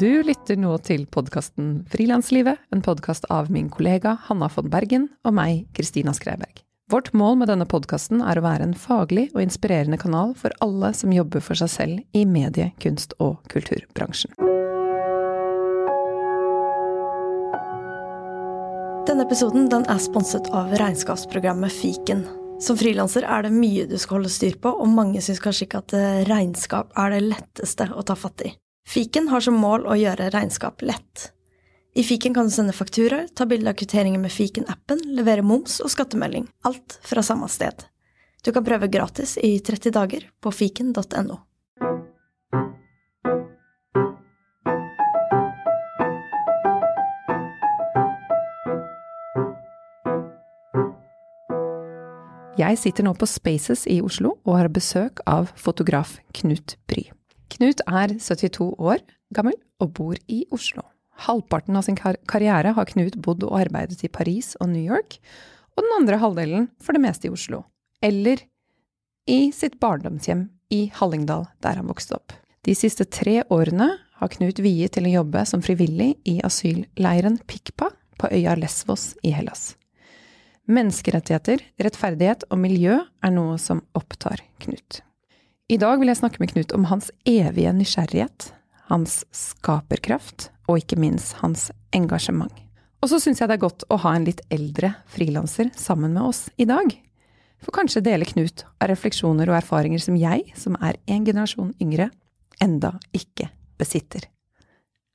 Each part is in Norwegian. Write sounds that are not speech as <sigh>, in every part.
Du lytter nå til podkasten Frilanslivet, en podkast av min kollega Hanna von Bergen og meg, Kristina Skreiberg. Vårt mål med denne podkasten er å være en faglig og inspirerende kanal for alle som jobber for seg selv i medie-, kunst- og kulturbransjen. Denne episoden den er sponset av regnskapsprogrammet Fiken. Som frilanser er det mye du skal holde styr på, og mange syns kanskje ikke at regnskap er det letteste å ta fatt i. Fiken har som mål å gjøre regnskap lett. I fiken kan du sende fakturaer, ta bilde av kvitteringer med fiken-appen, levere moms og skattemelding. Alt fra samme sted. Du kan prøve gratis i 30 dager på fiken.no. Jeg sitter nå på Spaces i Oslo og har besøk av fotograf Knut Bry. Knut er 72 år gammel og bor i Oslo. Halvparten av sin kar karriere har Knut bodd og arbeidet i Paris og New York, og den andre halvdelen for det meste i Oslo. Eller i sitt barndomshjem i Hallingdal, der han vokste opp. De siste tre årene har Knut viet til å jobbe som frivillig i asylleiren Pikpa på øya Lesvos i Hellas. Menneskerettigheter, rettferdighet og miljø er noe som opptar Knut. I dag vil jeg snakke med Knut om hans evige nysgjerrighet, hans skaperkraft og ikke minst hans engasjement. Og så syns jeg det er godt å ha en litt eldre frilanser sammen med oss i dag. For kanskje deler Knut av refleksjoner og erfaringer som jeg, som er en generasjon yngre, enda ikke besitter.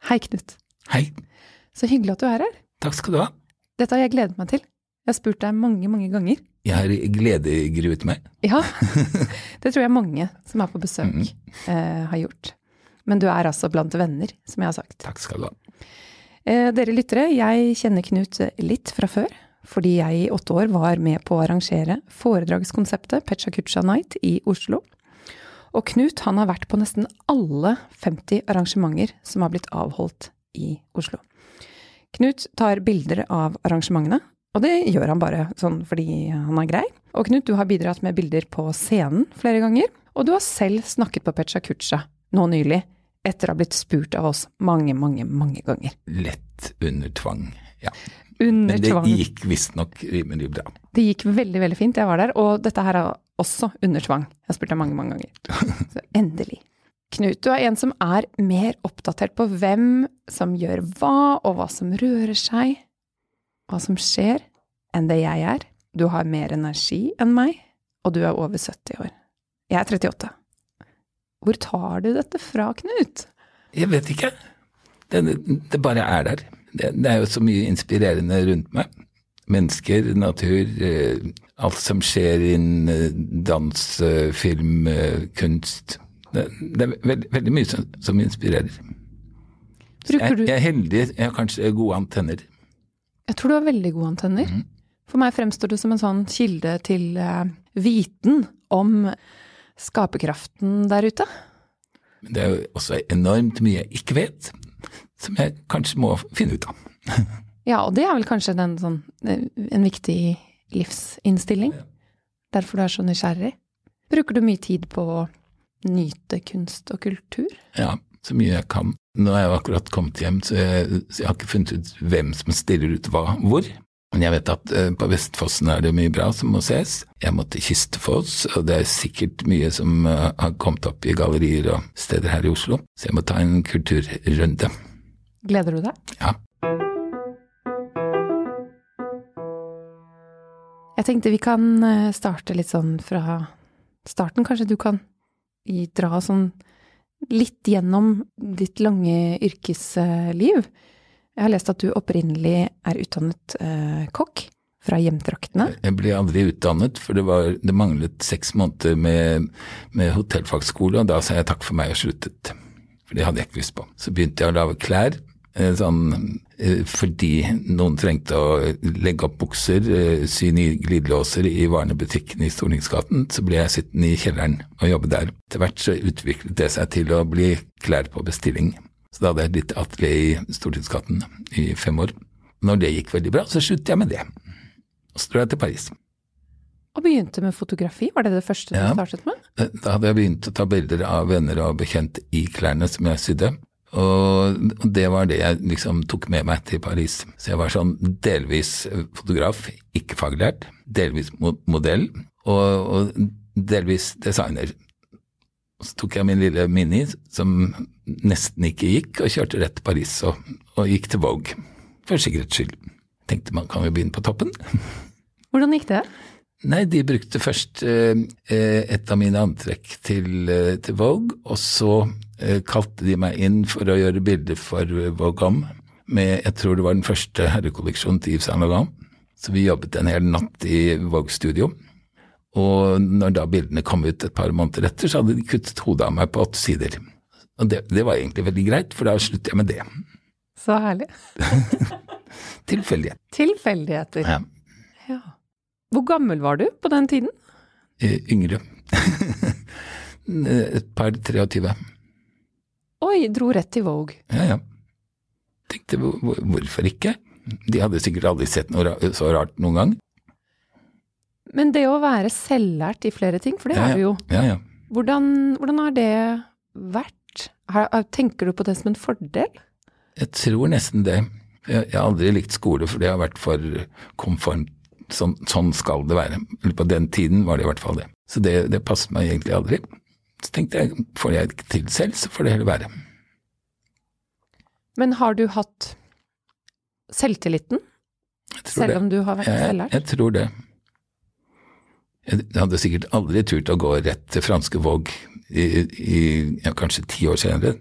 Hei, Knut. Hei. Så hyggelig at du er her. Takk skal du ha. Dette har jeg gledet meg til. Jeg har spurt deg mange, mange ganger. Jeg har gledegruet meg. Ja, <laughs> det tror jeg mange som er på besøk, Mm. eh, har gjort. Men du er altså blant venner, som jeg har sagt. Takk skal du ha. Eh, dere lyttere, jeg kjenner Knut litt fra før, fordi jeg i åtte år var med på å arrangere foredragskonseptet Pecha Kucha Night i Oslo. Og Knut han har vært på nesten alle 50 arrangementer som har blitt avholdt i Oslo. Knut tar bilder av arrangementene, og det gjør han bare sånn fordi han er grei. Og Knut, du har bidratt med bilder på scenen flere ganger, og du har selv snakket på Pecha Kucha nå nylig, etter å ha blitt spurt av oss mange, mange, mange ganger. Lett under tvang. Ja. Under Men det tvang. gikk visstnok rimelig bra. Det gikk veldig, veldig fint. Jeg var der. Og dette her er også under tvang. Jeg har spurt deg mange, mange ganger. <laughs> Så endelig. Knut, du er en som er mer oppdatert på hvem som gjør hva, og hva som rører seg, hva som skjer, enn det jeg er. Du har mer energi enn meg, og du er over 70 år. Jeg er 38. Hvor tar du dette fra, Knut? Jeg vet ikke. Det, det bare er der. Det, det er jo så mye inspirerende rundt meg. Mennesker, natur, eh, alt som skjer innen eh, dans, eh, film, kunst. Det, det er veld, veldig mye som, som inspirerer. Jeg, jeg er heldig, jeg har kanskje gode antenner. Jeg tror du har veldig gode antenner. For meg fremstår du som en sånn kilde til uh, viten om skaperkraften der ute. Men det er jo også enormt mye jeg ikke vet, som jeg kanskje må finne ut av. <laughs> Ja, og det er vel kanskje den, sånn, eh, en viktig livsinnstilling. Derfor du er så nysgjerrig. Bruker du mye tid på å nyte kunst og kultur? Ja, så mye jeg kan. Nå har jeg jo akkurat kommet hjem, så jeg, så jeg har ikke funnet ut hvem som stiller ut hva hvor. Men jeg vet at eh, på Vestfossen er det mye bra som må ses. Jeg må til Kistefoss, og det er sikkert mye som eh, har kommet opp i gallerier og steder her i Oslo. Så jeg må ta en kulturrunde. Gleder du deg? Ja. Jeg tenkte vi kan eh, starte litt sånn fra starten. Kanskje du kan dra sånn litt gjennom ditt lange yrkesliv. Jeg har lest at du opprinnelig er utdannet eh, kokk fra hjemtraktene. Jeg ble aldri utdannet, for det, var, det manglet seks måneder med, med hotellfagskole, og da sa jeg takk for meg og sluttet. For det hadde jeg ikke lyst på. Så begynte jeg å lage klær, sånn, eh, fordi noen trengte å legge opp bukser, eh, sy nye glidelåser i varenebutikken i Stortingsgaten, så ble jeg sittende i kjelleren og jobbe der. Etter hvert så utviklet det seg til å bli klær på bestilling. Så da hadde jeg litt atelier i Stortingsgaten i fem år. Når det gikk veldig bra, så sluttet jeg med det. Og så dro jeg til Paris. Og begynte med fotografi, var det det første du Ja. startet med? Da hadde jeg begynt å ta bilder av venner og bekjente i klærne som jeg sydde. Og det var det jeg liksom tok med meg til Paris. Så jeg var sånn delvis fotograf, ikke faglært, delvis modell, og, og delvis designer. Så tok jeg min lille Mini, som nesten ikke gikk, og kjørte rett til Paris og, og gikk til Vogue, for sikkerhets skyld. Tenkte man kan jo begynne på toppen. <laughs> Hvordan gikk det? Nei, de brukte først eh, et av mine antrekk til, eh, til Vogue, og så eh, kalte de meg inn for å gjøre bilder for Vågam Med, jeg tror det var den første herrekolleksjonen til Yves Saint Laurent. Så vi jobbet en hel natt i Vogue-studio. Og når da bildene kom ut et par måneder etter, så hadde de kuttet hodet av meg på åtte sider. Og det, det var egentlig veldig greit, for da slutter jeg med det. Så herlig. <laughs> Tilfeldighet. Tilfeldigheter. Ja. ja. Hvor gammel var du på den tiden? Eh, yngre. <laughs> Et par 23. Oi, dro rett til Vogue. Ja, ja. Tenkte hvorfor ikke? De hadde sikkert aldri sett noe så rart noen gang. Men det å være selvlært i flere ting, for det ja, er du jo. Ja, ja. Hvordan, hvordan har det vært? Tenker du på det som en fordel? Jeg tror nesten det. Jeg, jeg har aldri likt skole, for det har vært for konformt. Sånn, sånn, skal det være. På den tiden var det i hvert fall det. Så det, det passet meg egentlig aldri. Så tenkte jeg, får jeg ikke til selv, så får det heller være. Men har du hatt selvtilliten? Selv det. om du har vært selvlært? Jeg, jeg tror det. Jeg hadde sikkert aldri turt å gå rett til franske Våg i, i ja, kanskje ti år senere.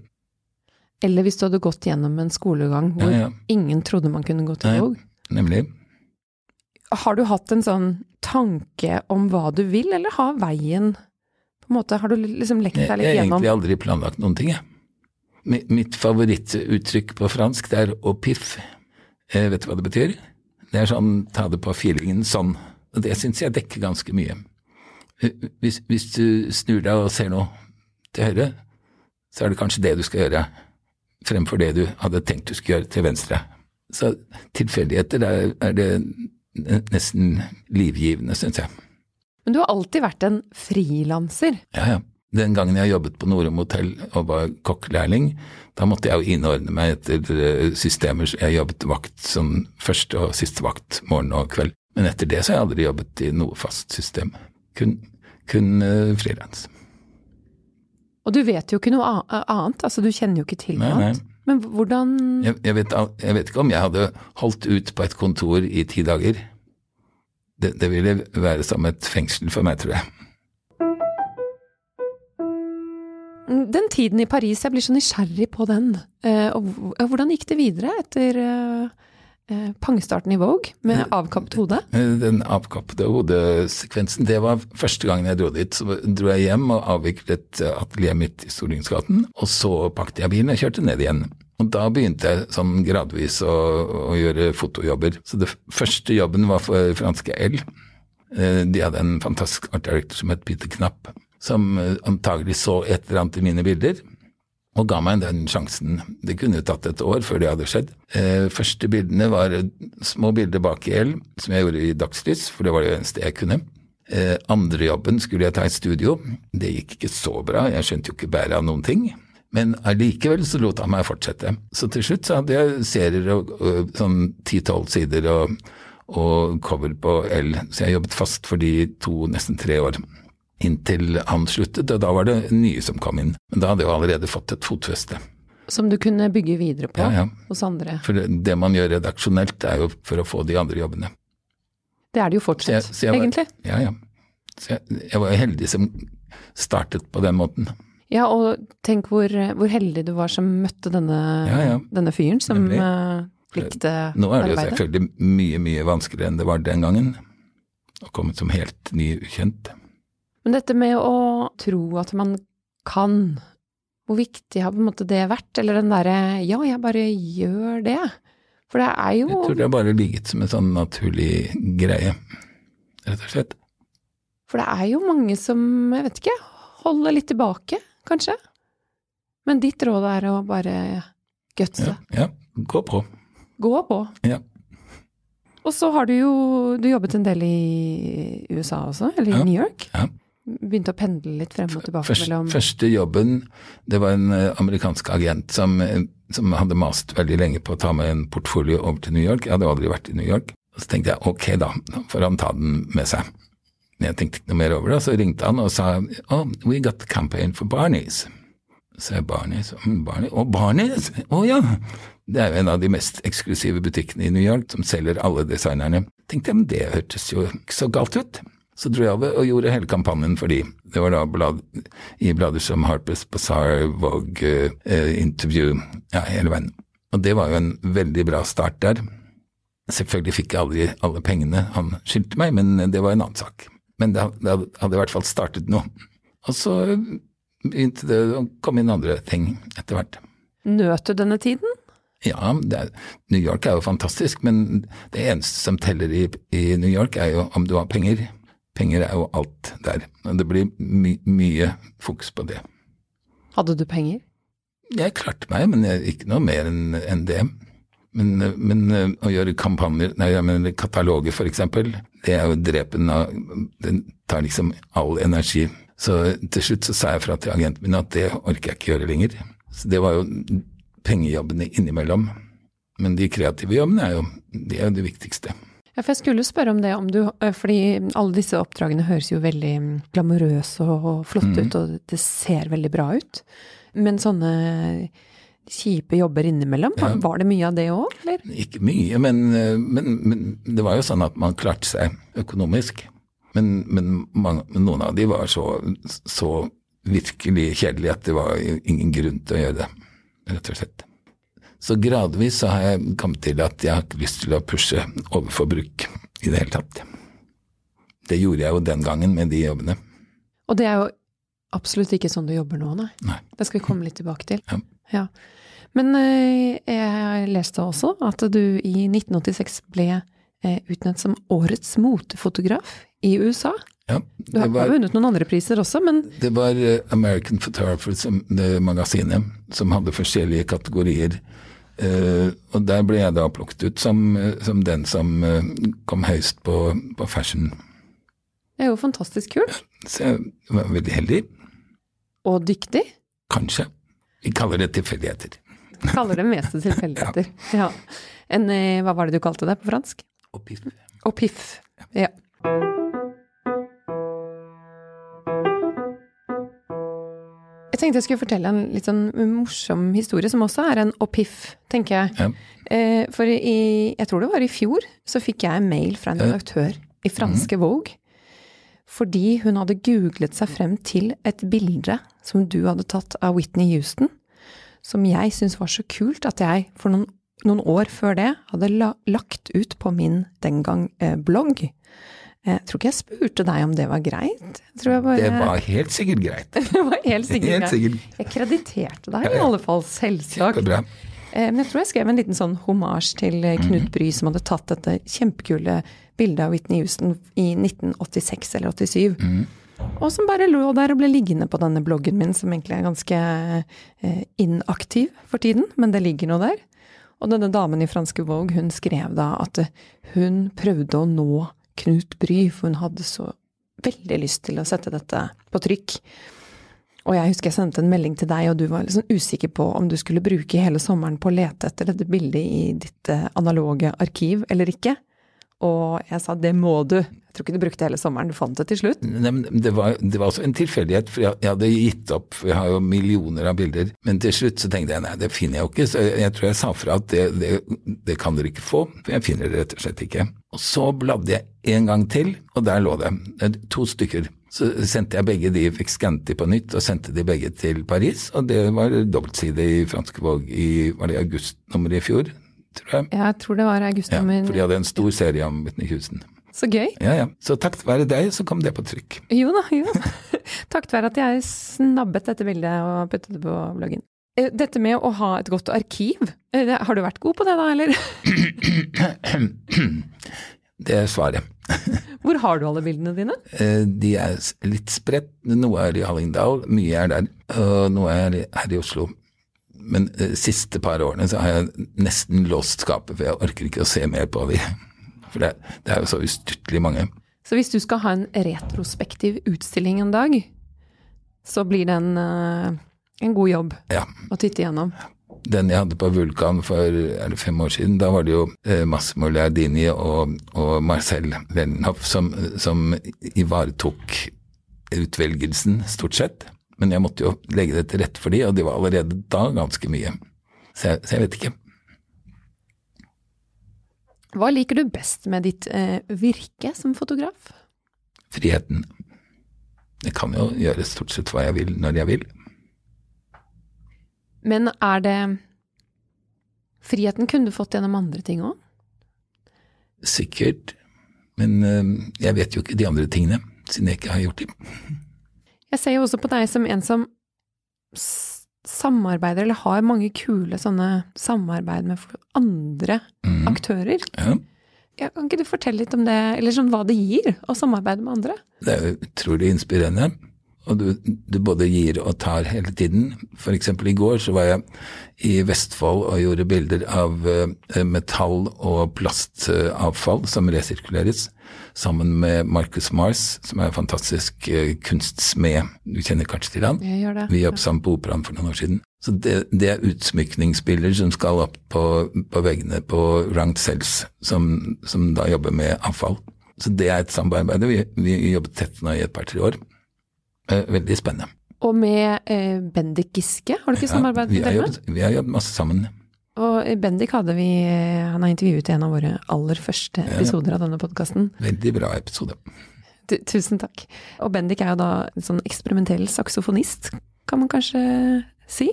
Eller hvis du hadde gått gjennom en skolegang hvor ja, ja. ingen trodde man kunne gå til Våg. Nemlig. Har du hatt en sånn tanke om hva du vil, eller har veien på en måte, Har du liksom lekt deg litt gjennom Jeg har egentlig aldri planlagt noen ting, jeg. Mitt favorittuttrykk på fransk det er au piff. Eh, vet du hva det betyr? Det er sånn ta det på feelingen sånn. Og det syns jeg dekker ganske mye. Hvis, hvis, du snur deg og ser noe til høyre, så er det kanskje det du skal gjøre, fremfor det du hadde tenkt du skulle gjøre til venstre. Så tilfeldigheter, er, er det nesten livgivende, syns jeg. Men du har alltid vært en frilanser? Ja, ja. Den gangen jeg jobbet på Norum hotell og var kokkelærling, da måtte jeg jo innordne meg etter systemer. Jeg jobbet vakt som første og siste vakt morgen og kveld. Men etter det så har jeg aldri jobbet i noe fast system. Kun, kun uh, frilans. Og du vet jo ikke noe annet, altså du kjenner jo ikke til noe nei, annet. Men hvordan jeg, jeg, vet, jeg, vet, ikke om jeg hadde holdt ut på et kontor i ti dager. Det, det ville være som et fengsel for meg, tror jeg. Den tiden i Paris, jeg blir så nysgjerrig på den. Og hvordan gikk det videre etter pangstarten i Vogue med avkappet hode? Den avkappede hodesekvensen, det var første gangen jeg dro dit. Så dro jeg hjem og avviklet atelieret mitt i Stortingsgaten, og så pakket jeg bilen og kjørte ned igjen. Og da begynte jeg sånn gradvis å, å gjøre fotojobber. Så det første jobben var for franske L. De hadde en fantastisk art director som het Peter Knapp, som antagelig så et eller annet i mine bilder og ga meg den sjansen. Det kunne jo tatt et år før det hadde skjedd. Eh, første bildene var små bilder bak i L, som jeg gjorde i dagslys, for det var det eneste jeg kunne. Eh, andre jobben skulle jeg ta i studio. Det gikk ikke så bra, jeg skjønte jo ikke bæret av noen ting. Men allikevel så lot han meg fortsette. Så til slutt så hadde jeg serier og, og sånn ti-tolv sider og, og cover på L, så jeg jobbet fast for de to, nesten tre år inntil han sluttet, og da var det nye som kom inn. Men da hadde jeg jo allerede fått et fotfeste. Som du kunne bygge videre på ja, ja. hos andre? For det, det, man gjør redaksjonelt, er jo for å få de andre jobbene. Det er det jo fortsatt, så jeg, så jeg var, egentlig. Ja, ja. Så jeg, jeg var heldig som startet på den måten. Ja, og tenk hvor, hvor heldig du var som møtte denne, ja, ja. denne fyren som uh, likte arbeidet. Nå er det jo selvfølgelig mye, mye vanskeligere enn det var den gangen. Å komme som helt ny ukjent. Men dette med å tro at man kan, hvor viktig har på en måte det vært? Eller den derre ja, jeg bare gjør det. For det er jo Jeg tror det har bare ligget som en sånn naturlig greie, rett og slett. For det er jo mange som, jeg vet ikke, holder litt tilbake, kanskje. Men ditt råd er å bare gutse. Ja, ja, gå på. Gå på. Ja. Og så har du jo du jobbet en del i USA også, eller i ja. New York. Ja. begynte å pendle litt frem og tilbake Først, mellom Første jobben, det var en eh, amerikansk agent som, eh, som hadde mast veldig lenge på å ta med en portfolio over til New York. Jeg hadde aldri vært i New York. Og så tenkte jeg ok da, da får han ta den med seg. Men jeg tenkte ikke noe mer over det. Så ringte han og sa oh, we got the campaign for Barneys. Så jeg Barneys, Barney, Å, Barneys? Å ja! Det er jo en av de mest eksklusive butikkene i New York som selger alle designerne. Tenkte jeg, men det hørtes jo ikke så galt ut. Så dro jeg over og gjorde hele kampanjen for de. Det var da blad, i blader som Harper's Bazaar, Vogue, eh, Interview, ja, hele veien. Og det var jo en veldig bra start der. Selvfølgelig fikk jeg aldri alle pengene han skyldte meg, men det var en annen sak. Men det, det hadde i hvert fall startet noe. Og så begynte det å komme inn andre ting etter hvert. Nøt du denne tiden? Ja, er, New York er jo fantastisk, men det eneste som teller i, i, New York er jo om du har penger. Penger er jo alt der. Og det blir my, mye fokus på det. Hadde du penger? Jeg klarte meg, men jeg, ikke noe mer enn en det. Men, men, å gjøre kampanjer, nei, men kataloger for eksempel, det er jo drepen av Det tar liksom all energi. Så til slutt så sa jeg fra til agenten min at det orker jeg ikke gjøre lenger. Så det var jo pengejobbene innimellom. Men de kreative jobbene er jo, det, er det viktigste. Ja, for jeg skulle spørre om det, om du, fordi alle disse oppdragene høres jo veldig glamorøse og flotte mm. ut, og det ser veldig bra ut. Men sånne kjipe jobber innimellom, ja. var det mye av det òg, eller? Ikke mye, men, men, men, det var jo sånn at man klarte seg økonomisk. Men, men mange, noen av de var så, så virkelig kjedelige at det var ingen grunn til å gjøre det rett og slett. Så gradvis så har jeg kommet til at jeg har ikke lyst til å pushe overforbruk i det hele tatt. Det gjorde jeg jo den gangen med de jobbene. Og det er jo absolutt ikke sånn du jobber nå, nei. nei. Det skal vi komme litt tilbake til. Ja. ja. Men øh, jeg leste også at du i 1986 ble øh, utnevnt som årets motefotograf i USA. Ja, du har var, vunnet noen andre priser også, men Det var uh, American Photographers, det magasinet, som hadde forskjellige kategorier. Uh, og der ble jeg da plukket ut som, som den som kom høyest på, på, fashion. Det er jo fantastisk kult. Så jeg var veldig heldig. Og dyktig? Kanskje. Vi kaller det tilfeldigheter. Kaller det meste tilfeldigheter. <laughs> ja. ja. En, hva var det du kalte det på fransk? Au piff. Au piff. Ja. Jeg tenkte jeg skulle fortelle en litt sånn morsom historie, som også er en opiff, tenker jeg. Ja. Eh, for i, jeg tror det var i fjor, så fikk jeg en mail fra en redaktør i franske mm. Vogue. Fordi hun hadde googlet seg frem til et bilde som du hadde tatt av Whitney Houston, som jeg syntes var så kult at jeg for noen, noen år før det hadde la, lagt ut på min den gang eh, blogg. Jeg tror ikke jeg spurte deg om det var greit. Bare... Det var helt sikkert greit. <laughs> det var helt sikkert helt greit. Sikkert. Jeg krediterte deg i alle fall, selvsagt. Eh, men jeg tror jeg skrev en liten sånn homasj til eh, Knut Bry, som hadde tatt dette kjempekule bildet av Whitney Houston i 1986 eller 87. Mm. Og som bare lå der og ble liggende på denne bloggen min, som egentlig er ganske eh, inaktiv for tiden, men det ligger noe der. Og denne damen i franske Vogue, hun skrev da at hun prøvde å nå Knut Bry, for hun hadde så veldig lyst til å sette dette på trykk. Og jeg husker jeg sendte en melding til deg, og du var liksom usikker på om du skulle bruke hele sommeren på å lete etter dette bildet i ditt eh, analoge arkiv eller ikke. Og jeg sa det må du. Jeg tror ikke du brukte hele sommeren, du fant det til slutt. Nei, det var, det var også en tilfeldighet, for jeg, jeg, hadde gitt opp, for jeg har jo millioner av bilder. Men til slutt så tenkte jeg nei, det finner jeg jo ikke, så jeg, jeg tror jeg sa fra at det, det, det, kan dere ikke få, for jeg finner det rett og slett ikke. Og så bladde jeg en gang til, og der lå det. To stykker. Så sendte jeg begge de, fikk skannet de på nytt og sendte de begge til Paris, og det var dobbeltside i franske Våg i var det augustnummeret i fjor, tror jeg. Ja, jeg tror det var augustnummer. Ja, for de hadde en stor serie om Whitney Houston. Så gøy. Ja, ja. Så takket være deg, så kom det på trykk. Jo da, jo. <laughs> takket være at jeg snabbet dette bildet og puttet det på bloggen. Eh, dette med å ha et godt arkiv, eh, har du vært god på det da, eller? <coughs> Det er svaret. Hvor har du alle bildene dine? Eh, de er litt spredt. Noe er i Hallingdal, mye er der, og noe er her i Oslo. Men de siste par årene så har jeg nesten låst skapet, for jeg orker ikke å se mer på dem. For det, det er jo så ustyrtelig mange. Så hvis du skal ha en retrospektiv utstilling en dag, så blir det en, eh, en god jobb Ja. å titte igjennom. Den jeg hadde på Vulkan for det fem år siden, da var det jo eh, Massimo Leardini og, og Marcel Lenhoff som, som ivaretok utvelgelsen, stort sett. Men jeg måtte jo legge det til rette for de, og de var allerede da ganske mye. Så jeg, så jeg vet ikke. Hva liker du best med ditt eh, virke som fotograf? Friheten. Jeg kan jo gjøre stort sett hva jeg vil når jeg vil. Men er det Friheten kunne du fått gjennom andre ting òg? Sikkert. Men eh, jeg vet jo ikke de andre tingene, siden jeg ikke har gjort dem. Jeg ser jo også på deg som en som samarbeider, eller har mange kule sånne samarbeid med andre mm. aktører. Ja. Ja, kan ikke du fortelle litt om det, eller sånn hva det gir å samarbeide med andre? Det er jo utrolig inspirerende. Og du, du både gir og tar hele tiden. Eksempel i går så var jeg i Vestfold og gjorde bilder av uh, metall- og plastavfall som resirkuleres, sammen med Marcus Mars, som er en fantastisk uh, kunstsmed. Du kjenner kanskje til han? Jeg gjør det. Vi jobbet sammen på Operaen for noen år siden. Så det, det er utsmykningsbilder som skal opp på, på veggene på Rangt Cells, som, som da jobber med avfall. Så det er et samarbeid. Vi, vi jobbet tett nå i et par-tre år. Eh, Veldig spennende. Og med eh, Bendik Giske, har du ikke samarbeidet med har dere? vi har jobbet masse sammen. Og eh, Bendik hadde vi eh, Han har intervjuet i en av våre aller første episoder av denne podkasten. Veldig bra episode. Tusen takk. Og Bendik er jo da en sånn eksperimentell saksofonist, kan man kanskje si.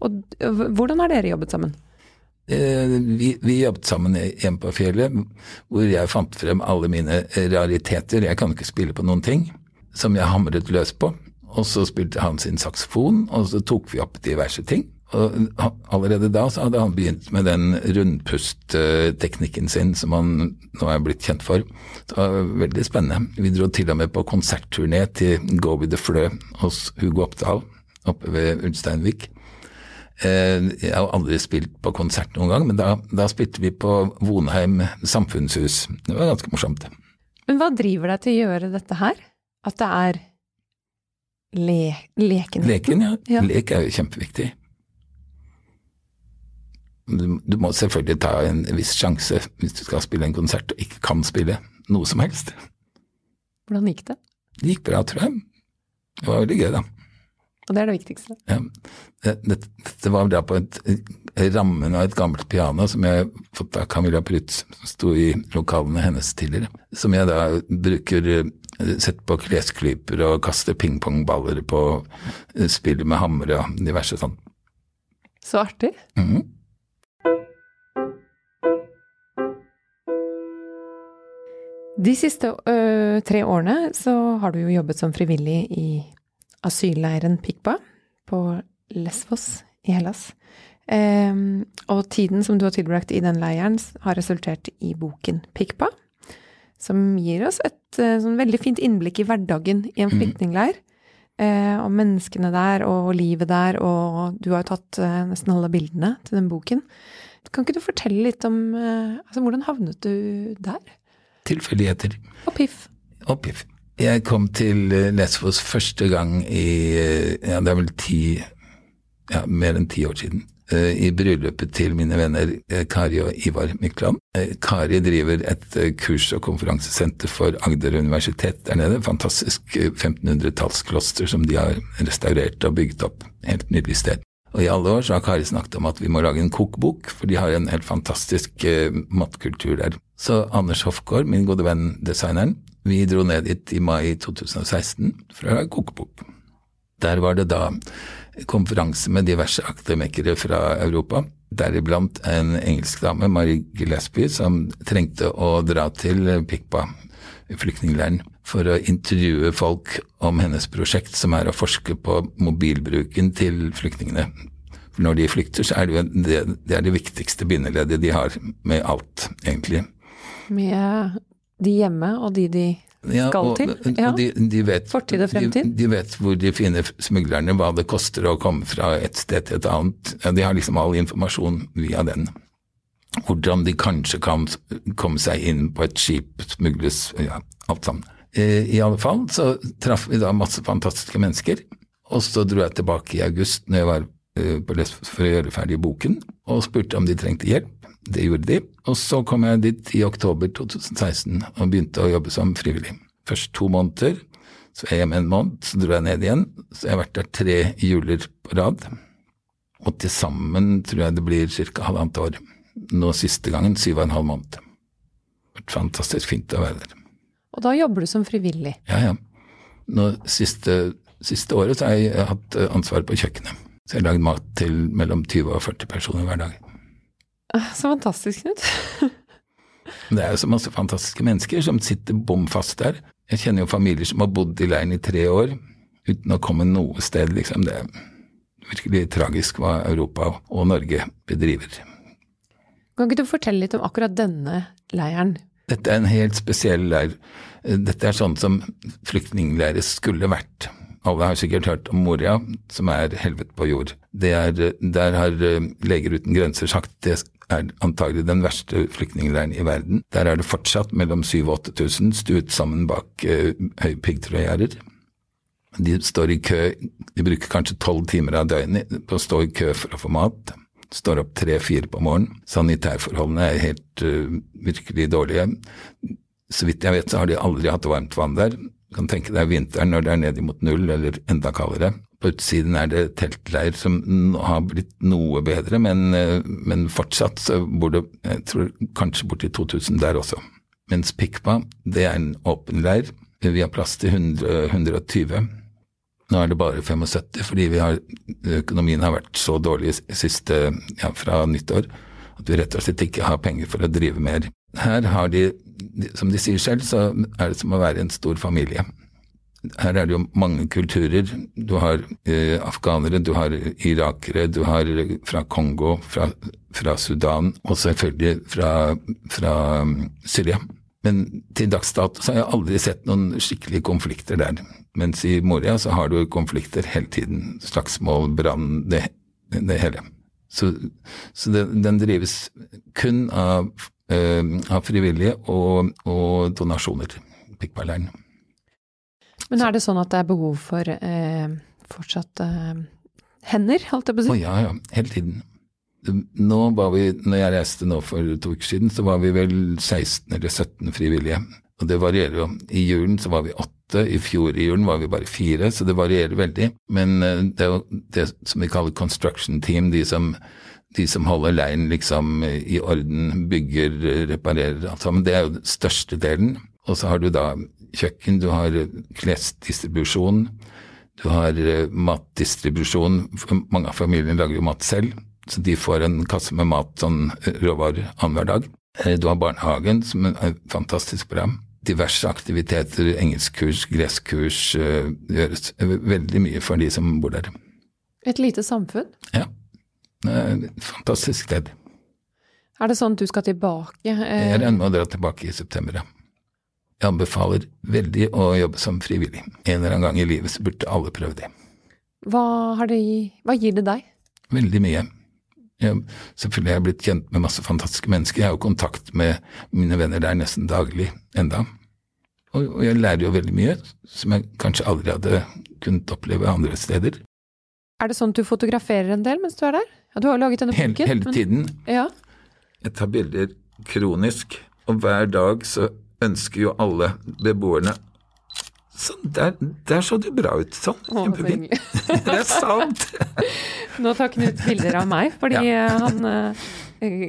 Og hvordan har dere jobbet sammen? Eh, Vi, vi jobbet sammen hjemme på fjellet, hvor jeg fant frem alle mine rariteter. Jeg kan ikke spille på noen ting, som jeg hamret løs på. Og så spilte han sin saksofon, og så tok vi opp diverse ting. Og allerede da så hadde han begynt med den rundpustteknikken sin som han nå er blitt kjent for. Det var veldig spennende. Vi dro til og med på konsertturné til Go with the Flø hos Hugo Oppdal oppe ved Ulsteinvik. Eh, Jeg har aldri spilt på konsert noen gang, men da, da spilte vi på Vonheim samfunnshus. Det var ganske morsomt. Men hva driver deg til å gjøre dette her? At det er le leken? Leken, ja. Ja. Lek er jo kjempeviktig. Du, du må selvfølgelig ta en viss sjanse hvis du skal spille en konsert og ikke kan spille noe som helst. Hvordan gikk det? Det gikk bra, tror jeg. Det var veldig gøy, da. Og det er det viktigste. Ja. Det- Dette, dette var da på et, rammen av et gammelt piano som jeg fått av Camilla Prytz, som sto i lokalene hennes tidligere. Som jeg da bruker eh, Setter på klesklyper og kaste pingpongballer på, eh, med hammer og diverse sånn. Så artig. Mhm. De siste ø, tre årene så har du jo jobbet som frivillig i asylleiren Pikpa på Lesvos i Hellas. Ehm, og tiden som du har tilbrakt i den leiren har resultert i boken Pikpa, som gir oss et sånn veldig fint innblikk i hverdagen i en flyktningleir. Eh, og menneskene der og livet der, og du har jo tatt eh, nesten alle bildene til den boken. Kan ikke du fortelle litt om eh, altså, hvordan havnet du der? Tilfeldigheter. Og Piff. Og piff. Jeg kom til eh, Lesvos første gang i eh, ja, det er vel ti ja, mer enn ti år siden. Eh, I bryllupet til mine venner eh, Kari og Ivar Mykland. Eh, Kari driver et kurs- og konferansesenter for Agder universitet der nede. Fantastisk eh, 1500-tallskloster som de har restaurert og bygget opp. Helt nydelig sted. Og i alle år så har Kari snakket om at vi må lage en kokebok, for de har en helt fantastisk matkultur der. Så Anders Hofgaard, min gode venn designeren, vi dro ned dit i mai 2016 for å lage kokebok. Der var det da konferanse med diverse akademikere fra Europa, deriblant en engelsk dame, Marie Gillespie, som trengte å dra til Pikpa, flyktningleiren, for å intervjue folk om hennes prosjekt, som er å forske på mobilbruken til flyktningene. For når de flykter, så er det det, det, er det viktigste bindeleddet de har med alt, egentlig. Med de hjemme og de de skal og, til. og Ja. de, de vet, Fortid og fremtid. De, de vet hvor de finner smuglerne, hva det koster å komme fra et sted til et annet. De har liksom all informasjon via den. hvordan de kanskje kan komme seg inn på et skip, smugles, ja, alt sammen. Eh, I alle fall så traff vi da masse fantastiske mennesker, og så dro jeg tilbake i august når jeg var eh, på Lesbos for å gjøre ferdig boken, og spurte om de trengte hjelp. Det gjorde de. Og så kom jeg dit i oktober 2016 og begynte å jobbe som frivillig. Først to måneder, så var jeg hjemme en måned, så dro jeg ned igjen. Så jeg har vært der tre juler på rad. Og til sammen tror jeg det blir ca. halvannet år. Nå siste gangen syv og en halv måned. Det har vært fantastisk fint å være der. Og da jobber du som frivillig? Ja, ja. Nå siste, siste året så har jeg hatt ansvar på kjøkkenet. Så jeg har lagd mat til mellom 20 og 40 personer hver dag. Ah, så fantastisk, Knut. <laughs> det er jo så masse fantastiske mennesker som sitter bom fast der. Jeg kjenner jo familier som har bodd i leiren i tre år uten å komme noe sted, liksom. Det er virkelig tragisk hva Europa og Norge bedriver. Kan ikke du fortelle litt om akkurat denne leiren? Dette er en helt spesiell leir. Dette er sånn som flyktningleirer skulle vært. Alle har sikkert hørt om Moria, som er helvete på jord. Er, der har Leger uten grenser sagt det er antagelig den verste flyktningleiren i verden. Der er det fortsatt mellom 7000 og 8000 stuet sammen bak uh, høye piggtrådgjerder. De står i kø, de bruker kanskje tolv timer av døgnet på å stå i kø for å få mat. Står opp tre-fire på morgenen. Sanitærforholdene er helt uh, virkelig dårlige. Så vidt jeg vet så har de aldri hatt varmt vann der. Du kan tenke deg vinteren når det er ned mot null eller enda kaldere. På utsiden er det teltleir som har blitt noe bedre, men, men fortsatt så bor det jeg tror kanskje borti 2000 der også. Mens Pikpa, det er en åpen leir. Vi har plass til 100, 120. Nå er det bare 75 fordi har, økonomien har vært så dårlig siste, ja, fra nyttår at vi rett og slett ikke har penger for å drive mer. Her har de, som de sier selv, så er det som å være en stor familie. Her er det jo mange kulturer. Du har eh, afghanere, du har irakere, du har fra Kongo, fra, fra Sudan, og selvfølgelig fra, fra um, Syria. Men til dags dato har jeg aldri sett noen skikkelige konflikter der. Mens i Moria så har du konflikter hele tiden. Slagsmål, brann, det, det hele. Så, så det, den drives kun av, eh, av frivillige og, og donasjoner, Pikkbergleiren. Men er det sånn at det er behov for eh, fortsatt eh, hender, holdt jeg på å si? Å ja, ja. Hele tiden. Nå var vi, når jeg reiste nå for to uker siden, så var vi vel 16 eller 17 frivillige. Og det varierer jo. I julen så var vi åtte, i fjor i julen var vi bare fire, så det varierer veldig. Men det er jo det som vi kaller construction team, de som, de som holder leiren liksom i orden, bygger, reparerer, alt sammen. Det er jo den største delen. Og så har du da kjøkken, du har klesdistribusjon, du har matdistribusjon. Mange av familiene lager jo mat selv, så de får en kasse med mat, sånn råvarer, annenhver dag. Du har barnehagen, som er fantastisk program. diverse aktiviteter, engelskkurs, gresskurs, det gjøres veldig mye for de som bor der. Et lite samfunn? Ja. Et fantastisk sted. Er det sånn at du skal tilbake? Jeg regner med å dra tilbake i september, ja. Jeg anbefaler veldig å jobbe som frivillig. En eller annen gang i livet så burde alle prøve det. Hva, det, hva gir det deg? Veldig mye. Jeg, selvfølgelig har jeg blitt kjent med masse fantastiske mennesker. Jeg har jo kontakt med mine venner der nesten daglig enda. Og, og jeg lærer jo veldig mye som jeg kanskje aldri hadde kunnet oppleve andre steder. Er det sånn at du fotograferer en del mens du er der? Ja, du har jo laget denne boken. Hele, hele tiden. Men, ja. Jeg tar bilder kronisk, og hver dag så ønsker jo alle beboerne Sånn, der, der, så du bra ut. Sånn, kjempefint. <laughs> det er sant. Nå tar Knut bilder av meg, fordi ja. han uh,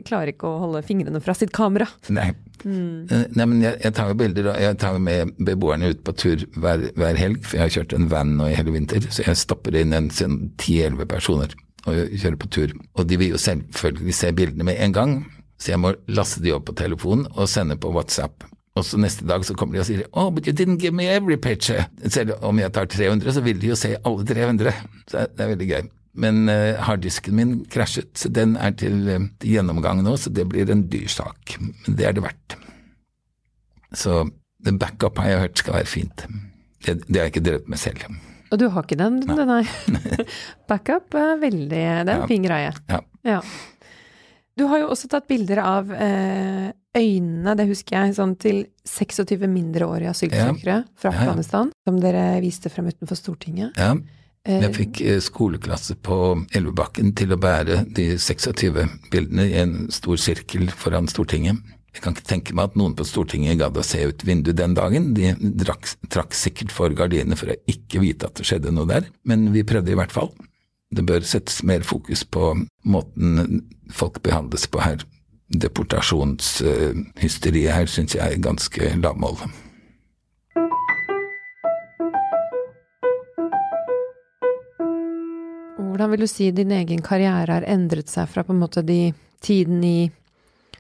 klarer ikke å holde fingrene fra sitt kamera. Nei. Mm. Nei, men jeg, jeg tar jo bilder, og jeg tar med beboerne ut på tur hver, hver, helg, for jeg har kjørt en van nå i hele vinter, så jeg stopper inn en sånn ti-elleve personer og kjører på tur. Og de vil jo selvfølgelig se bildene med en gang, så jeg må laste de opp på telefonen og sende på WhatsApp. Og så neste dag så kommer de og sier oh, but you didn't give me every picture. Selv om jeg tar 300, så vil de jo se alle 300. Så det er veldig gøy. Men uh, harddisken min krasjet, så den er til, uh, gjennomgang nå, så det blir en dyr sak. Men det er det verdt. Så the backup har jeg hørt skal være fint. Det, det har jeg ikke drevet med selv. Og du har ikke den, nei? nei. <laughs> backup er veldig Det er en ja. fin greie. Ja. ja. Du har jo også tatt bilder av eh, øynene, det husker jeg, sånn til 26 mindreårige asylsøkere fra Ja, ja. Afghanistan, som dere viste frem utenfor Stortinget. Ja, Eh, jeg fikk eh, skoleklasse på Elvebakken til å bære de 26 bildene i en stor sirkel foran Stortinget. Jeg kan ikke tenke meg at noen på Stortinget gadd å se ut vinduet den dagen. De drakk, trakk sikkert for gardinene for å ikke vite at det skjedde noe der, men vi prøvde i hvert fall. Det bør settes mer fokus på måten folk behandles på her. Deportasjonshysteriet her syns jeg er ganske lavmål. Hvordan vil du si din egen karriere har endret seg fra på en måte de tiden i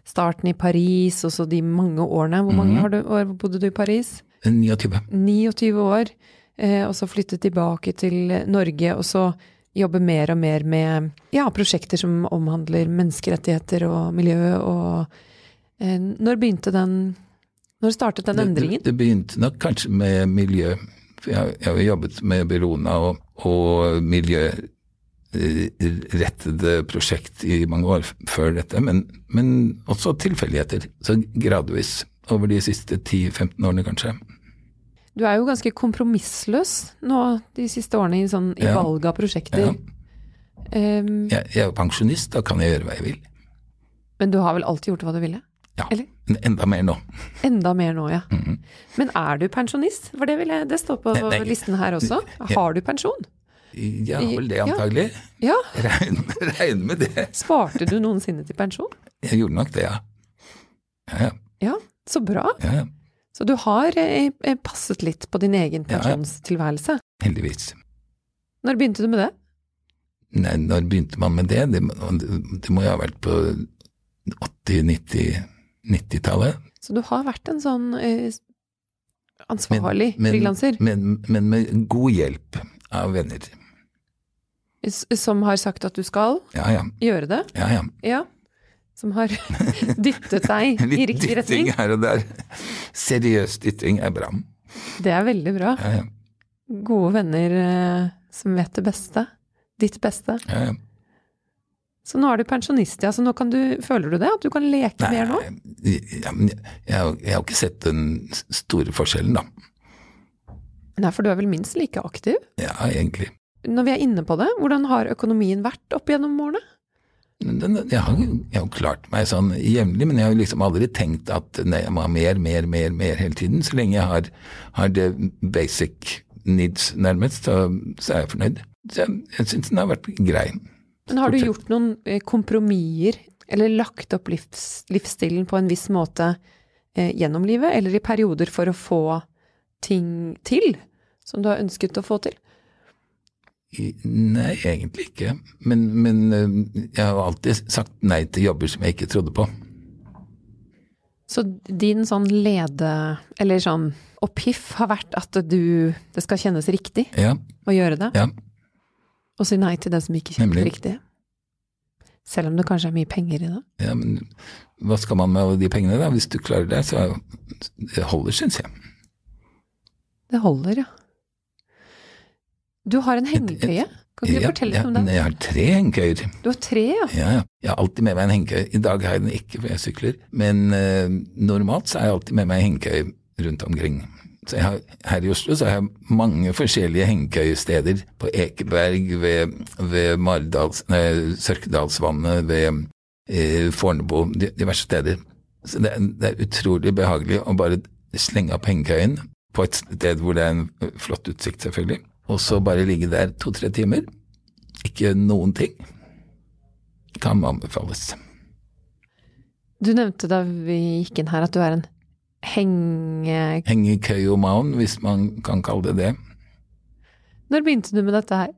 starten i Paris, og så de mange årene? Hvor mange mm. har du, år bodde du i Paris? 29. 29 år, eh, og så flyttet tilbake til Norge, og så jobbe mer og mer med ja, prosjekter som omhandler menneskerettigheter og miljø, og eh, Når begynte den Når startet den endringen? Det, det begynte nok kanskje med miljø. For jeg, jeg har jo jobbet med Bellona og, og miljørettede prosjekt i mange år før dette, men, men også tilfeldigheter. Så gradvis over de siste 10-15 årene, kanskje. Du er jo ganske kompromissløs nå de siste årene i, sånn, i Ja. valg av prosjekter. Ja. Um, Jeg, jeg er jo pensjonist, da kan jeg gjøre hva jeg vil. Men du har vel alltid gjort hva du ville? Ja, Eller? enda mer nå. Enda mer nå, ja. Mhm. Men er du pensjonist? For det, vil jeg, det står på Nei, nei. listen her også. Har du pensjon? Ja, vel det antagelig. Ja. Regner <laughs> regn med det. Sparte du noensinne til pensjon? Jeg gjorde nok det, ja. Ja, ja. Ja, så bra. ja, ja. Så du har eh, passet litt på din egen Ja, ja. Heldigvis. Når begynte du med det? Nei, når begynte man med det? Det, det må jo ha vært på 80-90-tallet. Så du har vært en sånn eh, ansvarlig Men- frilanser Men, men med god hjelp av venner. s- som har sagt at du skal Ja, ja. gjøre det? ja, ja. Ja. Som har <laughs> dyttet deg <laughs> i Litt riktig dytting retning? her og der. Seriøs dytting er bra. Det er veldig bra. Ja, ja. Gode venner eh, som vet det beste. Ditt beste. ja, ja. Så nå er du pensjonist, ja. Så nå kan du, føler du det? At du kan leke mer nå? ja, men jeg, jeg, har- jeg har ikke sett den store forskjellen, da. Nei, for du er vel minst like aktiv? Ja, egentlig. Når vi er inne på det, hvordan har økonomien vært opp gjennom årene? Jeg, har, jo klart meg sånn jevnlig, men jeg har jo liksom aldri tenkt at nei, jeg må ha mer, mer, mer, mer hele tiden. Så lenge jeg har, har det basic needs nærmest, så, så er jeg fornøyd. Så jeg, jeg syns den har vært grei. Men har du gjort noen eh, kompromisser, eller lagt opp livs, livsstilen på en viss måte eh, gjennom livet, eller i perioder for å få ting til som du har ønsket å få til? Nei, egentlig ikke. Men, men øh, jeg har alltid sagt nei til jobber som jeg ikke trodde på. Så din sånn lede, eller sånn opphiff har vært at du, det skal kjennes riktig Ja, å gjøre det, ja. og si nei til det som ikke kjennes Nemlig. riktig. Selv om det kanskje er mye penger i det. ja men hva skal man med alle de pengene, da? Hvis du klarer det, så det holder, syns jeg. Det holder, ja. Du har en hengekøye. Kan ikke du Ja, fortelle ja, om den? Jeg har tre hengekøyer. Du har tre, ja. Ja, ja. Jeg har alltid med meg en hengekøye. I dag har jeg den ikke, for jeg sykler. Men eh, normalt så har jeg alltid med meg en hengekøye rundt omkring. Så jeg har, her i Oslo så har jeg mange forskjellige hengekøyesteder. På Ekeberg, ved, ved Maridals, nei, Sørkedalsvannet, ved eh, Fornebu, diverse steder. Så det, er- det er utrolig behagelig å bare slenge opp hengekøyen på et sted hvor det er en eh, flott utsikt, selvfølgelig. Og så bare ligge der to-tre timer. Ikke noen ting kan anbefales. Du nevnte da vi gikk inn her at du er en henge... Hengekøyoman, hvis man kan kalle det det. Når begynte du med dette her?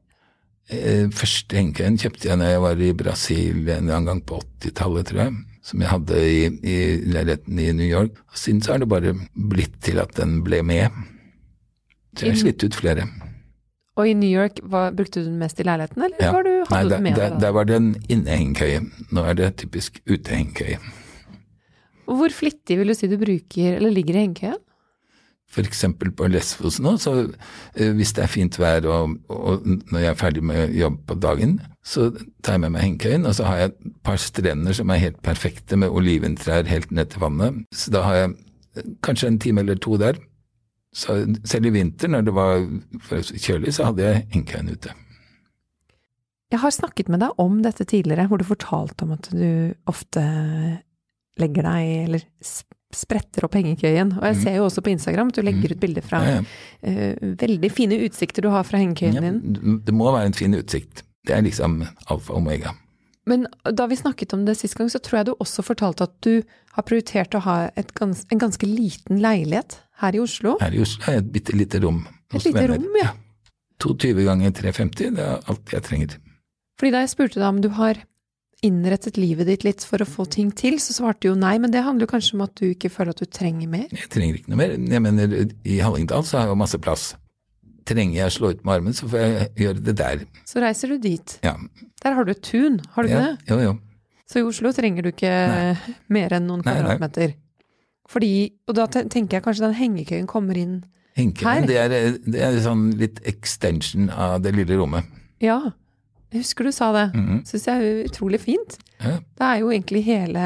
Eh, Første hengekøyen kjøpte jeg når jeg var i Brasil en gang på 80-tallet, tror jeg. Som jeg hadde i, i leiligheten i New York. Og siden så har det bare blitt til at den ble med. Så jeg har slitt ut flere. Og i New York, var, brukte du den mest i leiligheten, eller Ja. var du, hadde Nei, du den med deg? der var det en innehengekøye. Nå er det typisk utehengekøye. Hvor flittig vil du si du bruker, eller ligger i hengekøya? F.eks. på Lesvos nå, så eh, hvis det er fint vær og, og, når jeg er ferdig med jobb på dagen, så tar jeg med meg hengekøyen, og så har jeg et par strender som er helt perfekte med oliventrær helt ned til vannet. Så da har jeg eh, kanskje en time eller to der. Så selv i vinter, når det var kjølig, så hadde jeg hengekøyen ute. Jeg har snakket med deg om dette tidligere, hvor du fortalte om at du ofte legger deg, eller spretter opp hengekøyen. Og jeg ser jo også på Instagram at du legger ut bilder fra Ja, ja. Uh, veldig fine utsikter du har fra hengekøyen Ja, din. det må være en fin utsikt. Det er liksom alfa og omega. Men da vi snakket om det sist gang, så tror jeg du også fortalte at du har prioritert å ha gans en ganske liten leilighet her i Oslo. Her i Oslo er et bitte lite rom. Et hos lite venner. rom, ja. 22 ganger 350, det er alt jeg trenger. Fordi da jeg spurte deg om du har innrettet livet ditt litt for å få ting til, så svarte du jo nei, men det handler jo kanskje om at du ikke føler at du trenger mer. Jeg trenger ikke noe mer. Jeg mener, i Hallingdal så har jeg jo masse plass. Trenger jeg å slå ut med armen, så får jeg gjøre det der. Så reiser du dit. Ja. Der har du et tun, har du ikke ja. det? Jo, jo. Så i Oslo trenger du ikke mer enn noen kvadratmeter? Nei, nei. Fordi, og da tenker jeg kanskje den hengekøyen kommer inn Her? Henkene, det er, det er sånn litt extension av det lille rommet. Ja, jeg husker du sa det. Mhm. Syns jeg er utrolig fint. Ja, Det er jo egentlig hele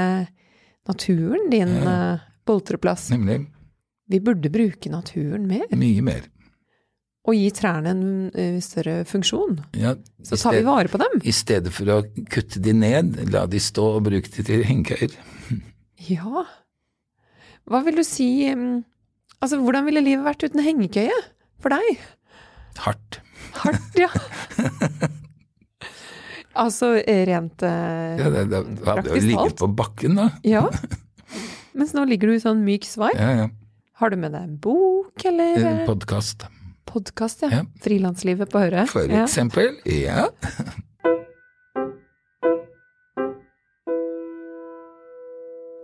naturen din eh, boltreplass. nemlig. Vi burde bruke naturen mer, Mye mer. og gi trærne en eh, større funksjon. Ja, Så tar tar vi vare på dem. I stedet for å kutte de ned, la de stå og bruke de til hengekøyer. Ja. Hva vil du si mm, Altså, hvordan ville livet vært uten hengekøye? For deg? Hardt. Hardt, ja. <laughs> altså rent eh, Ja, det, det, det praktisk talt. Ligget på bakken, da. Ja. <laughs> Mens nå ligger du i sånn myk svar. Ja, ja. Har du med deg en bok eller En podkast, podkast? Ja. Ja. Frilanslivet på Høre. for Ja. eksempel. Ja.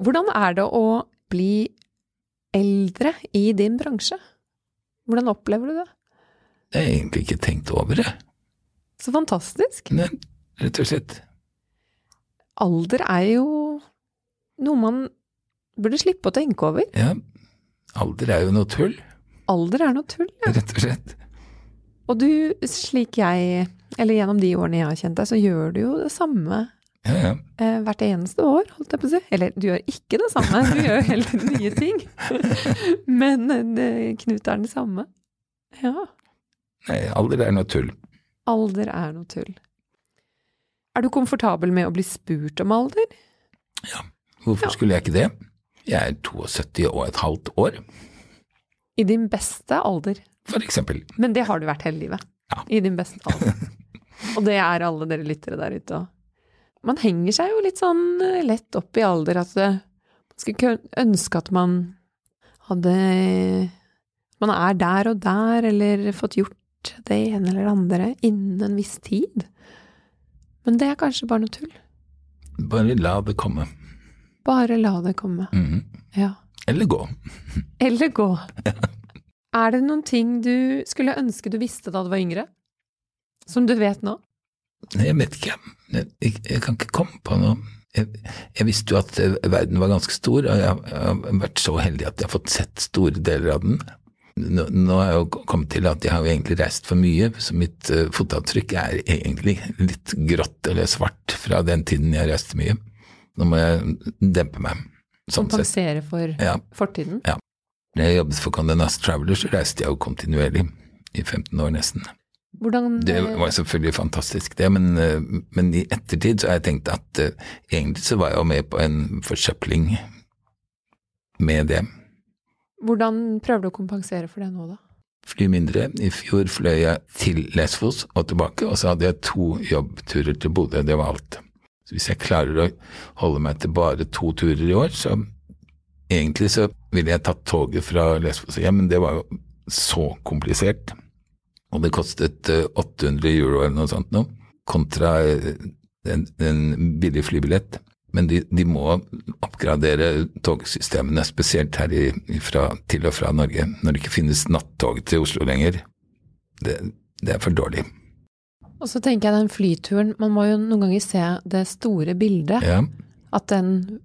Hvordan er det å bli eldre i din bransje? Hvordan opplever du det? Jeg har egentlig ikke tenkt over det. Så fantastisk. Nei, rett og slett. Alder er jo noe man burde slippe å tenke over. Ja. Alder er jo noe tull, Alder er noe tull, ja. rett og slett. Og du, slik jeg, eller gjennom de årene jeg har kjent deg, så gjør du jo det samme Ja, ja. eh, hvert eneste år, holdt jeg på å si. Eller du gjør ikke det samme, du gjør jo tiden <laughs> nye ting. <laughs> Men eh, Knut er den samme. Ja. Nei, alder er noe tull. Alder er noe tull. Er du komfortabel med å bli spurt om alder? Ja, Hvorfor Ja. skulle jeg ikke det? Jeg er 72 og et halvt år, I din beste alder. for eksempel. Men det har du vært hele livet. Ja. I din beste alder. <laughs> Og det er alle dere lyttere der ute òg. Man henger seg jo litt sånn eh, lett opp i alder at det, man skulle ønske at man hadde Man er der og der, eller fått gjort det ene eller det andre innen en viss tid. Men det er kanskje bare noe tull. Bare la det komme. Bare la det komme. Mhm. Ja. Eller gå. <laughs> Eller gå. Er det noen ting du skulle ønske du visste da du var yngre? Som du vet nå? Nei, Jeg vet ikke. Jeg, jeg, jeg kan ikke komme på noe. Jeg, jeg visste jo at eh, verden var ganske stor, og jeg, har- vært så heldig at jeg har fått sett store deler av den. Nå, nå har jeg jo kommet til at jeg har jo egentlig reist for mye, så mitt uh, fotavtrykk er egentlig litt grått eller svart fra den tiden jeg reiste mye. Nå må jeg dempe meg, sånn. Kompensere for Ja. fortiden? Når jeg jobbet for Condé Nast Traveler, så reiste jeg jo kontinuerlig i 15 år nesten. Hvordan Det var selvfølgelig fantastisk, det, men, eh, men i ettertid så har jeg tenkt at uh, egentlig så var jeg jo med på en forsøpling med det. Hvordan prøver du å kompensere for det nå, da? Fly mindre. I fjor fløy jeg til Lesvos og tilbake, og så hadde jeg to jobbturer til Bodø. Det var alt. Så hvis jeg klarer å holde meg til bare to turer i år, så egentlig så ville jeg tatt toget fra Lesvos hjem, men det var jo så komplisert. Og det kostet eh, 800 euro eller noe sånt nå, kontra eh, en, en billig flybillett. Men de, de må oppgradere togsystemene, spesielt her i, fra, til og fra Norge, når det ikke finnes nattog til Oslo lenger. Det, det er for dårlig. Og så tenker jeg den flyturen, man må jo noen ganger se det store bildet. Ja, At den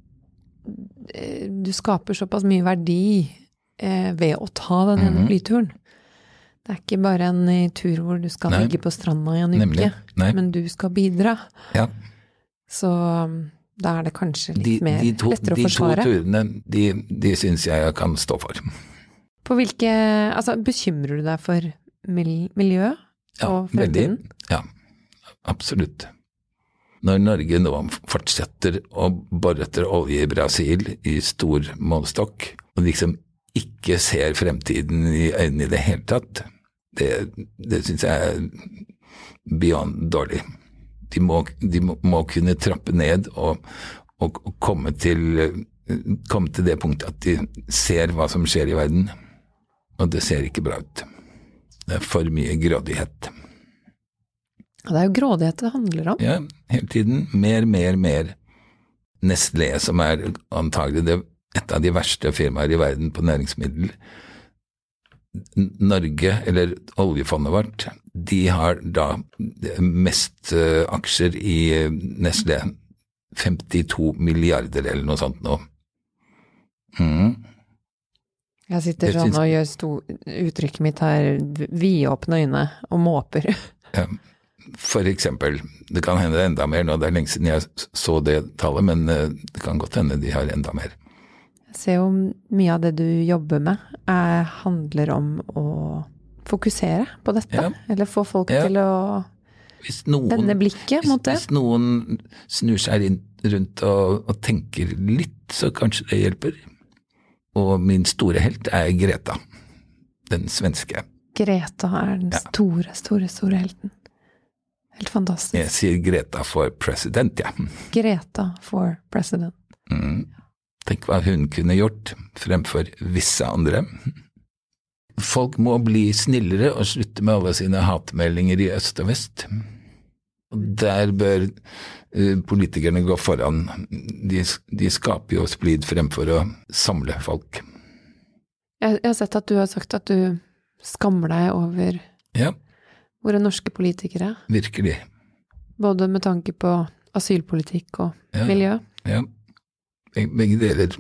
eh, Du skaper såpass mye verdi eh, ved å ta den mm -hmm. flyturen. Det er ikke bare en tur hvor du skal Nei. ligge på stranda i en uke, men du skal bidra. Ja. Så um, da er det kanskje litt De, mer de, to, lettere å de to turene, de, de syns jeg jeg kan stå for. På hvilke Altså, bekymrer du deg for miljøet Ja, og veldig. fremtiden? Ja, absolutt. Når Norge nå fortsetter å bore etter olje i Brasil i stor målestokk, og liksom ikke ser fremtiden i øynene i det hele tatt, det, det syns jeg er beyond dårlig. De må, de må, kunne trappe ned og, og, og komme, til, komme til det punktet at de ser hva som skjer i verden, og det ser ikke bra ut. Det er for mye grådighet. Det er jo grådighet det handler om. Ja, hele tiden. Mer, mer, mer. Nestlé, som er antagelig det, et av de verste firmaer i verden på næringsmiddel. Norge, eller oljefondet vårt, de har da mest eh, aksjer i eh, Nestlé. 52 milliarder eller noe sånt nå. Mm. Jeg sitter sånn og gjør sto, uttrykket mitt her, vidåpne øyne, og måper. <laughs> Ja, For eksempel, det kan hende enda mer nå, det er lenge siden jeg så det tallet, men eh, det kan godt hende de har enda mer. Jeg ser jo mye av det du jobber med, er, handler om å fokusere på dette. Ja. Eller få folk Ja. til å noen, vende blikket mot det. hvis noen snur seg rundt og, og tenker litt, så kanskje det hjelper. Og min store helt er Greta, den svenske. Greta er den Ja. store, store, store helten. Helt fantastisk. Jeg sier Greta for president, ja. Greta for president. Mm. Tenk hva hun kunne gjort fremfor visse andre. Folk må bli snillere og slutte med alle sine hatmeldinger i øst og vest. Der bør eh, politikerne gå foran. De, de skaper jo splid fremfor å samle folk. Jeg, jeg har sett at du har sagt at du skammer deg over Ja, våre norske politikere. virkelig. Både med tanke på asylpolitikk og Ja. miljø. Ja. Beg- Begge deler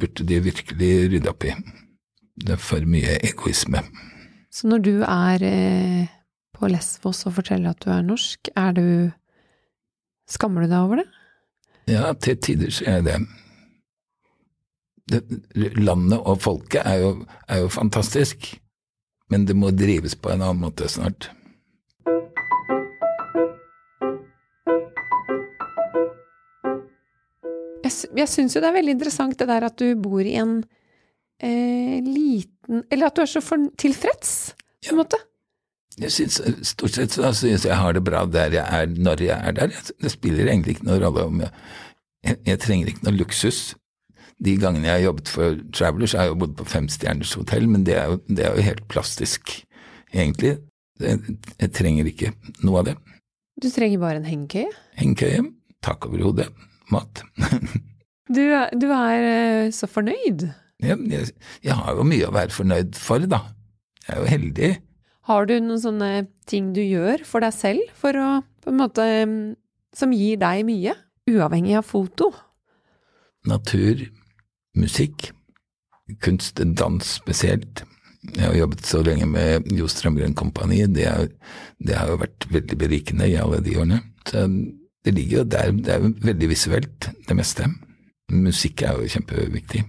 burde de virkelig rydde opp i. Det er for mye egoisme. Så når du er eh, på Lesvos og forteller at du er norsk, er du Skammer du deg over det? Ja, til tider så er det det, Landet og folket er jo, er jo fantastisk, men det må drives på en annen måte snart. Jeg, jeg syns jo det er veldig interessant det der at du bor i en eh, liten Eller at du er så for, tilfreds, på en måte. Jeg synes, Stort sett så syns jeg har det bra der jeg er, når jeg er der. Det spiller egentlig ikke noen rolle om jeg, jeg, jeg trenger ikke noe luksus. De gangene jeg har jobbet for Travelers, har jeg jo bodd på femstjerners hotell, men det er, jo, det er jo helt plastisk, egentlig. Jeg, jeg trenger ikke noe av det. Du trenger bare en hengekøye. Hengekøye, tak over hodet, mat. <laughs> Du, du er eh, så fornøyd. Jeg, jeg, jeg har jo mye å være fornøyd for, da. Jeg er jo heldig. Har du noen sånne ting du gjør for deg selv, for å på en måte mm, Som gir deg mye? Uavhengig av foto? Natur, musikk, kunst, dans spesielt. Jeg har jobbet så lenge med Jo Strømgren Kompani, det, det har jo vært veldig berikende i alle de årene. Så det ligger jo der, det er jo veldig visuelt, det meste. Musikk er jo kjempeviktig.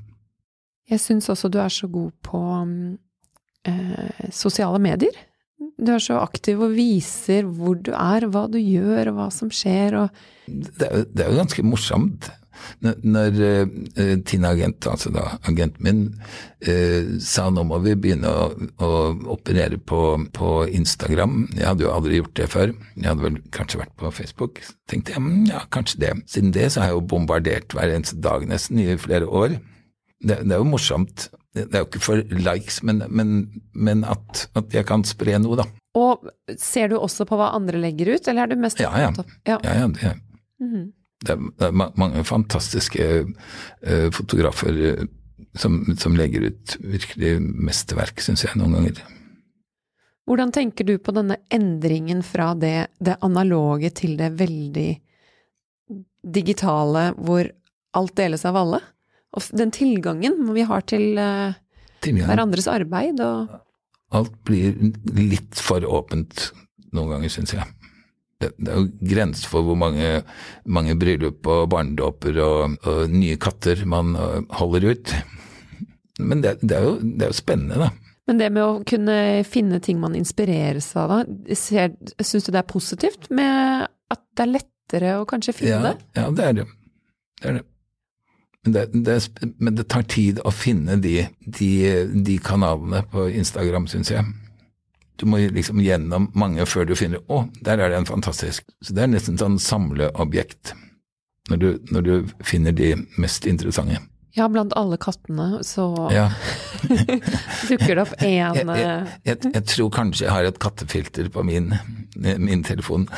Jeg syns også du er så god på eh, sosiale medier. Du er så aktiv og viser hvor du er, hva du gjør og hva som skjer og Det er, jo- det er jo ganske morsomt. Når, når uh, Tina Agent, altså da agenten min, uh, sa nå må vi begynne å, å operere på, på Instagram. Jeg hadde jo aldri gjort det før. Jeg hadde vel kanskje vært på Facebook. tenkte jeg, "Mm, ja, kanskje det. Siden det så har jeg jo bombardert hver eneste dag nesten i flere år. Det, det er jo morsomt. Det, er jo ikke for likes, men, men, men at, at jeg kan spre noe, da. Og ser du også på hva andre legger ut, eller er du mest Ja, ja. opptatt av- ja. Ja, ja, det, Mhm. det er, det er mange fantastiske eh, fotografer eh, som, som legger ut virkelig mesterverk, syns jeg, noen ganger. Hvordan tenker du på denne endringen fra det, det analoge til det veldig digitale, hvor alt deles av alle? Og den tilgangen vi har til eh, hverandres arbeid og Alt blir litt for åpent noen ganger, syns jeg. Det, er jo grenser for hvor mange, mange bryllup og barnedåper og, og nye katter man holder ut. Men det, det, er jo, det er jo spennende, da. Men det med å kunne finne ting man inspireres av, da, syns du det er positivt med at det er lettere å kanskje finne Ja, det? ja det er det. Det er det. Men det, det, men det tar tid å finne de, de, de kanalene på Instagram, syns jeg. Du må liksom gjennom mange før du finner Å, der er det en fantastisk. Så det er nesten sånn samleobjekt når du, når du finner de mest interessante. Ja, blant alle kattene så Ja. <laughs> dukker det opp én Jeg, jeg, jeg, jeg tror kanskje jeg har et kattefilter på min, min telefon. <laughs>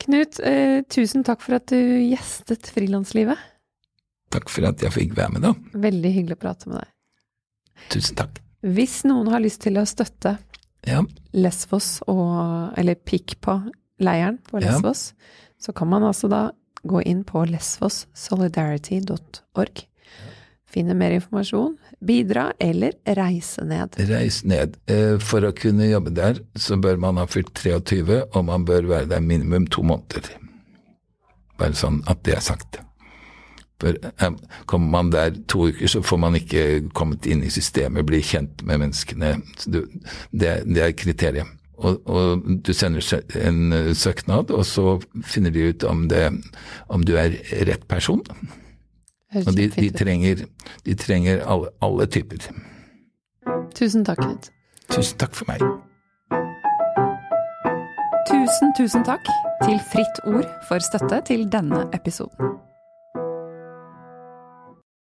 Knut, eh, tusen takk for at du gjestet Frilanslivet. Takk for at jeg fikk være med, da. Veldig hyggelig å prate med deg. Tusen takk. Hvis noen har lyst til å støtte Ja, Lesvos og Eller pikk på leiren på Ja. Så kan man altså da gå inn på lesvossolidarity.org. Finne mer informasjon, bidra eller reise ned. reis ned. Eh, For å kunne jobbe der, så bør man ha fylt 23, og man bør være der minimum to måneder. Bare sånn at det er sagt. Eh, Kommer man der to uker, så får man ikke kommet inn i systemet, bli kjent med menneskene. Det, det er kriteriet. Og, og du sender en eh, søknad, og så finner de ut om, det, om du er rett person. Og de, de trenger, de trenger alle, alle typer. Tusen takk, Knut. Tusen takk for meg. Tusen, tusen takk til Fritt Ord for støtte til denne episoden.